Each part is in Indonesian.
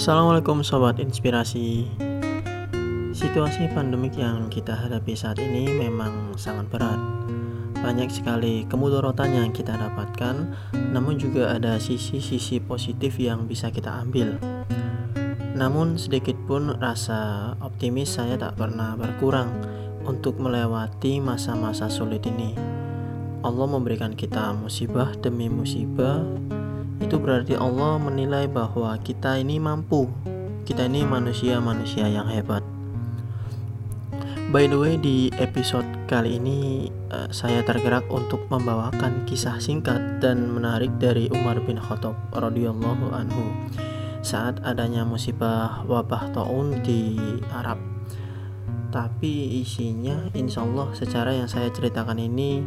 Assalamualaikum Sobat Inspirasi. Situasi pandemik yang kita hadapi saat ini memang sangat berat. Banyak sekali kemudorotan yang kita dapatkan Namun juga ada sisi-sisi positif yang bisa kita ambil. Namun sedikit pun rasa optimis saya tak pernah berkurang Untuk melewati masa-masa sulit ini Allah memberikan kita musibah demi musibah itu berarti Allah menilai bahwa kita ini mampu. Kita ini manusia-manusia yang hebat. By the way, di episode kali ini uh, saya tergerak untuk membawakan kisah singkat dan menarik dari Umar bin Khattab radhiyallahu anhu saat adanya musibah wabah taun di Arab. Tapi isinya insya Allah secara yang saya ceritakan ini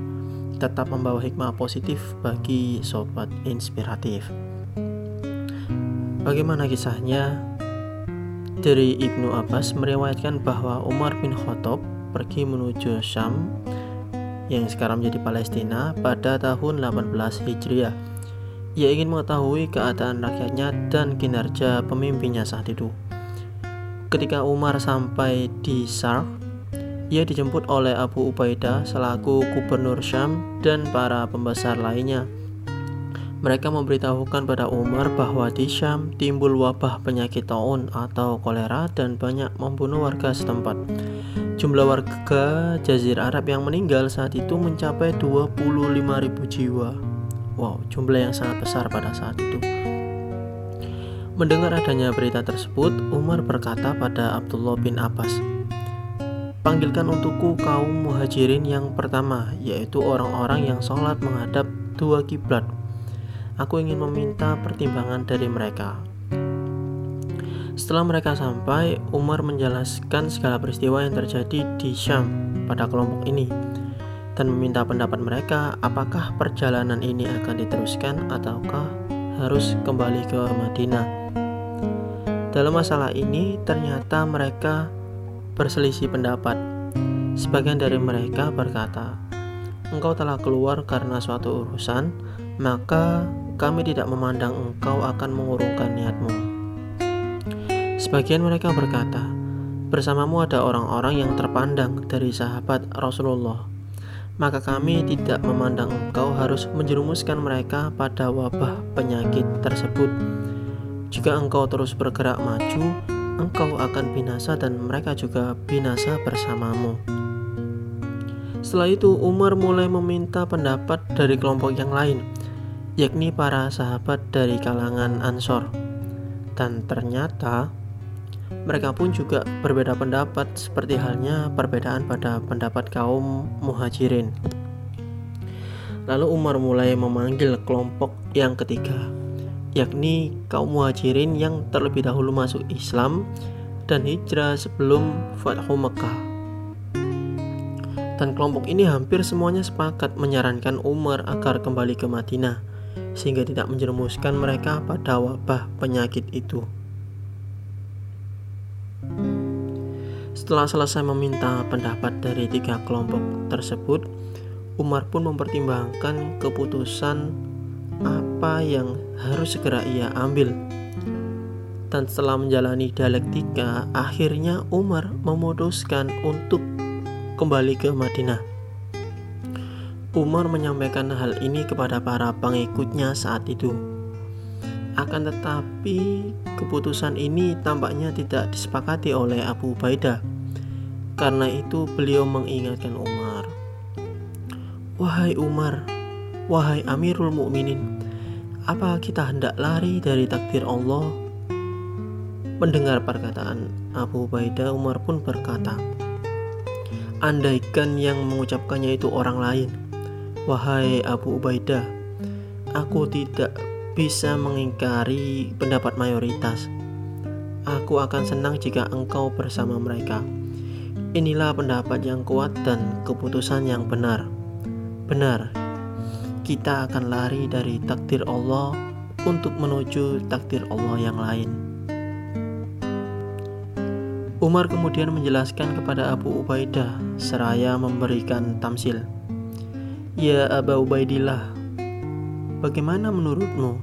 tetap membawa hikmah positif bagi sobat inspiratif. Bagaimana kisahnya? Dari Ibnu Abbas meriwayatkan bahwa Umar bin Khattab pergi menuju Syam yang sekarang menjadi Palestina pada tahun 18 Hijriah. Ia ingin mengetahui keadaan rakyatnya dan kinerja pemimpinnya saat itu. Ketika Umar sampai di Sarh, ia dijemput oleh Abu Ubaidah selaku gubernur Syam dan para pembesar lainnya. Mereka memberitahukan pada Umar bahwa di Syam timbul wabah penyakit taun atau kolera dan banyak membunuh warga setempat. Jumlah warga Jazirah Arab yang meninggal saat itu mencapai 25.000 jiwa. Wow, jumlah yang sangat besar pada saat itu. Mendengar adanya berita tersebut, Umar berkata pada Abdullah bin Abbas, Panggilkan untukku kaum muhajirin yang pertama, yaitu orang-orang yang sholat menghadap dua kiblat. Aku ingin meminta pertimbangan dari mereka. Setelah mereka sampai, Umar menjelaskan segala peristiwa yang terjadi di Syam pada kelompok ini dan meminta pendapat mereka apakah perjalanan ini akan diteruskan ataukah harus kembali ke Madinah. Dalam masalah ini, ternyata mereka berselisih pendapat. Sebagian dari mereka berkata, "Engkau telah keluar karena suatu urusan, maka kami tidak memandang engkau akan mengurungkan niatmu." Sebagian mereka berkata, "Bersamamu ada orang-orang yang terpandang dari sahabat Rasulullah." maka kami tidak memandang engkau harus menjerumuskan mereka pada wabah penyakit tersebut. Jika engkau terus bergerak maju, engkau akan binasa dan mereka juga binasa bersamamu. Setelah itu Umar mulai meminta pendapat dari kelompok yang lain, yakni para sahabat dari kalangan Ansor. Dan ternyata mereka pun juga berbeda pendapat seperti halnya perbedaan pada pendapat kaum muhajirin. Lalu Umar mulai memanggil kelompok yang ketiga, yakni kaum muhajirin yang terlebih dahulu masuk Islam dan hijrah sebelum Fathu Mekah. Dan kelompok ini hampir semuanya sepakat menyarankan Umar agar kembali ke Madinah sehingga tidak menjerumuskan mereka pada wabah penyakit itu. Setelah selesai meminta pendapat dari tiga kelompok tersebut, Umar pun mempertimbangkan keputusan apa yang harus segera ia ambil. Dan setelah menjalani dialektika, akhirnya Umar memutuskan untuk kembali ke Madinah. Umar menyampaikan hal ini kepada para pengikutnya saat itu. Akan tetapi, keputusan ini tampaknya tidak disepakati oleh Abu Ubaidah. Karena itu, beliau mengingatkan Umar, "Wahai Umar, Wahai Amirul Mukminin, apa kita hendak lari dari takdir Allah? Mendengar perkataan Abu Ubaidah, Umar pun berkata, Andaikan yang mengucapkannya itu orang lain, Wahai Abu Ubaidah, aku tidak bisa mengingkari pendapat mayoritas. Aku akan senang jika engkau bersama mereka. Inilah pendapat yang kuat dan keputusan yang benar. Benar, kita akan lari dari takdir Allah untuk menuju takdir Allah yang lain. Umar kemudian menjelaskan kepada Abu Ubaidah seraya memberikan tamsil. Ya Aba Ubaidillah, bagaimana menurutmu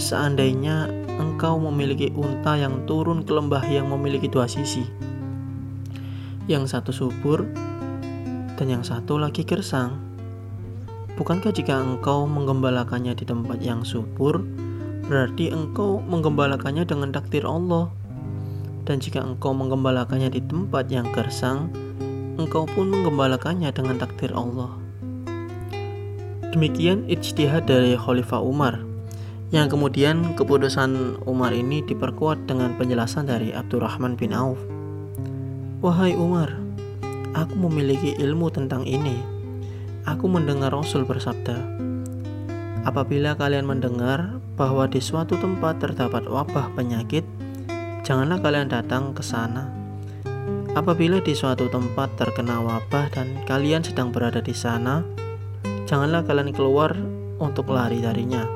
seandainya engkau memiliki unta yang turun ke lembah yang memiliki dua sisi? Yang satu subur dan yang satu lagi gersang. Bukankah jika engkau menggembalakannya di tempat yang subur, berarti engkau menggembalakannya dengan takdir Allah? Dan jika engkau menggembalakannya di tempat yang gersang, engkau pun menggembalakannya dengan takdir Allah. Demikian ijtihad dari Khalifah Umar yang kemudian keputusan Umar ini diperkuat dengan penjelasan dari Abdurrahman bin Auf. Wahai Umar, aku memiliki ilmu tentang ini. Aku mendengar Rasul bersabda, Apabila kalian mendengar bahwa di suatu tempat terdapat wabah penyakit, janganlah kalian datang ke sana. Apabila di suatu tempat terkena wabah dan kalian sedang berada di sana, janganlah kalian keluar untuk lari darinya.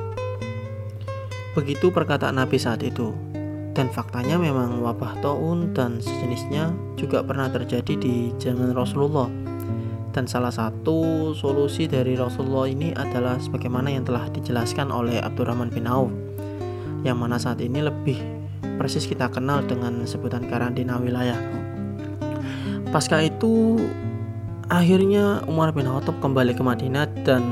Begitu perkataan Nabi saat itu. Dan faktanya memang wabah taun dan sejenisnya juga pernah terjadi di zaman Rasulullah. Dan salah satu solusi dari Rasulullah ini adalah sebagaimana yang telah dijelaskan oleh Abdurrahman bin Auf. Yang mana saat ini lebih persis kita kenal dengan sebutan karantina wilayah. Pasca itu akhirnya Umar bin Khattab kembali ke Madinah dan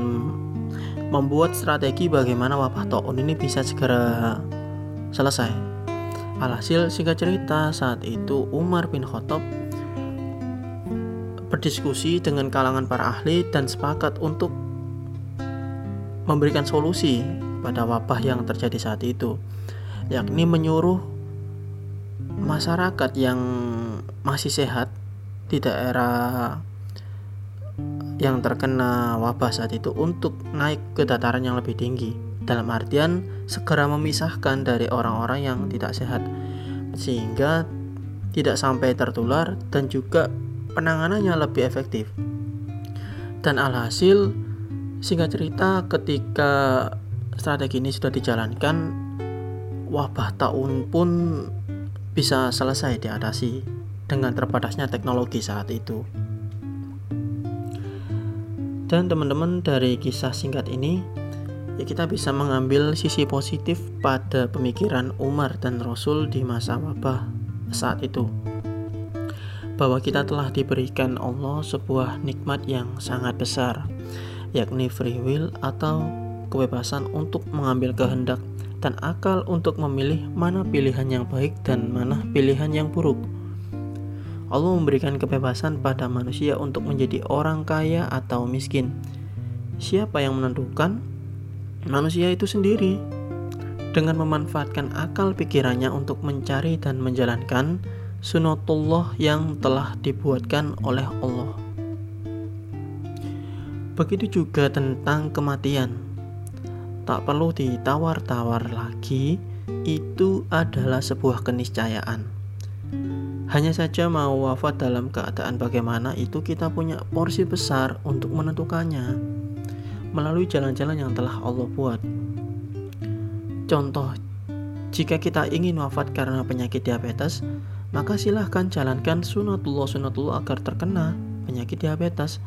membuat strategi bagaimana wabah taun ini bisa segera selesai. Alhasil singkat cerita saat itu Umar bin Khattab berdiskusi dengan kalangan para ahli dan sepakat untuk memberikan solusi pada wabah yang terjadi saat itu yakni menyuruh masyarakat yang masih sehat di daerah yang terkena wabah saat itu untuk naik ke dataran yang lebih tinggi. Dalam artian segera memisahkan dari orang-orang yang tidak sehat sehingga tidak sampai tertular dan juga penanganannya lebih efektif dan alhasil singkat cerita ketika strategi ini sudah dijalankan wabah tahun pun bisa selesai diatasi dengan terbatasnya teknologi saat itu. Dan teman-teman dari kisah singkat ini, ya kita bisa mengambil sisi positif pada pemikiran Umar dan Rasul di masa wabah saat itu. Bahwa kita telah diberikan Allah sebuah nikmat yang sangat besar, yakni free will atau kebebasan untuk mengambil kehendak dan akal untuk memilih mana pilihan yang baik dan mana pilihan yang buruk. Allah memberikan kebebasan pada manusia untuk menjadi orang kaya atau miskin. Siapa yang menentukan? Manusia itu sendiri. Dengan memanfaatkan akal pikirannya untuk mencari dan menjalankan sunatullah yang telah dibuatkan oleh Allah. Begitu juga tentang kematian tak perlu ditawar-tawar lagi, itu adalah sebuah keniscayaan. Hanya saja mau wafat dalam keadaan bagaimana itu kita punya porsi besar untuk menentukannya melalui jalan-jalan yang telah Allah buat. Contoh, jika kita ingin wafat karena penyakit diabetes, maka silahkan jalankan sunatullah-sunatullah agar terkena penyakit diabetes,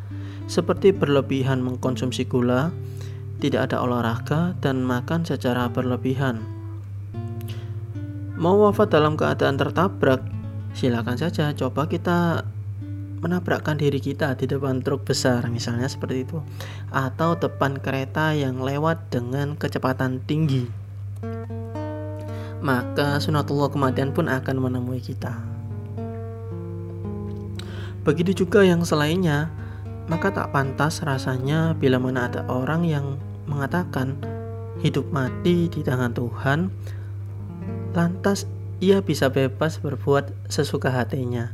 seperti berlebihan mengkonsumsi gula, tidak ada olahraga, dan makan secara berlebihan. Mau wafat dalam keadaan tertabrak, silakan saja coba kita menabrakkan diri kita di depan truk besar misalnya seperti itu. Atau depan kereta yang lewat dengan kecepatan tinggi maka sunatullah kematian pun akan menemui kita begitu juga yang selainnya maka tak pantas rasanya bila mana ada orang yang mengatakan hidup mati di tangan Tuhan, lantas ia bisa bebas berbuat sesuka hatinya.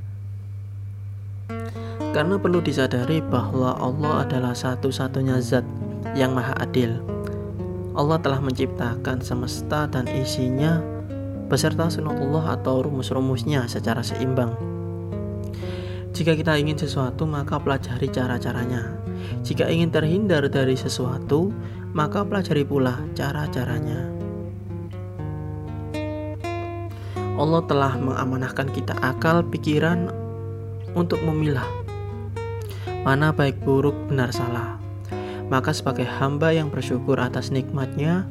Karena perlu disadari bahwa Allah adalah satu-satunya zat yang maha adil. Allah telah menciptakan semesta dan isinya beserta sunatullah atau rumus-rumusnya secara seimbang. Jika kita ingin sesuatu, maka pelajari cara-caranya. Jika ingin terhindar dari sesuatu, maka pelajari pula cara-caranya. Allah telah mengamanahkan kita akal pikiran untuk memilah mana baik buruk benar salah, Maka sebagai hamba yang bersyukur atas nikmatnya,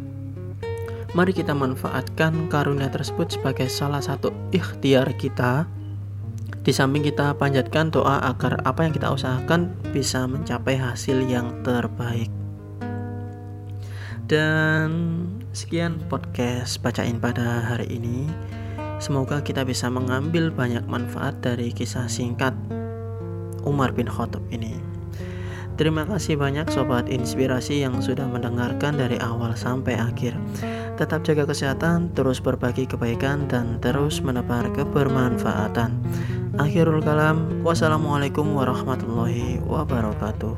mari kita manfaatkan karunia tersebut sebagai salah satu ikhtiar kita. Di samping kita panjatkan doa agar apa yang kita usahakan bisa mencapai hasil yang terbaik. Dan sekian podcast bacain pada hari ini. Semoga kita bisa mengambil banyak manfaat dari kisah singkat Umar bin Khattab ini. Terima kasih banyak sobat inspirasi yang sudah mendengarkan dari awal sampai akhir. Tetap jaga kesehatan, terus berbagi kebaikan dan terus menebar kebermanfaatan. Akhirul kalam, wassalamualaikum warahmatullahi wabarakatuh.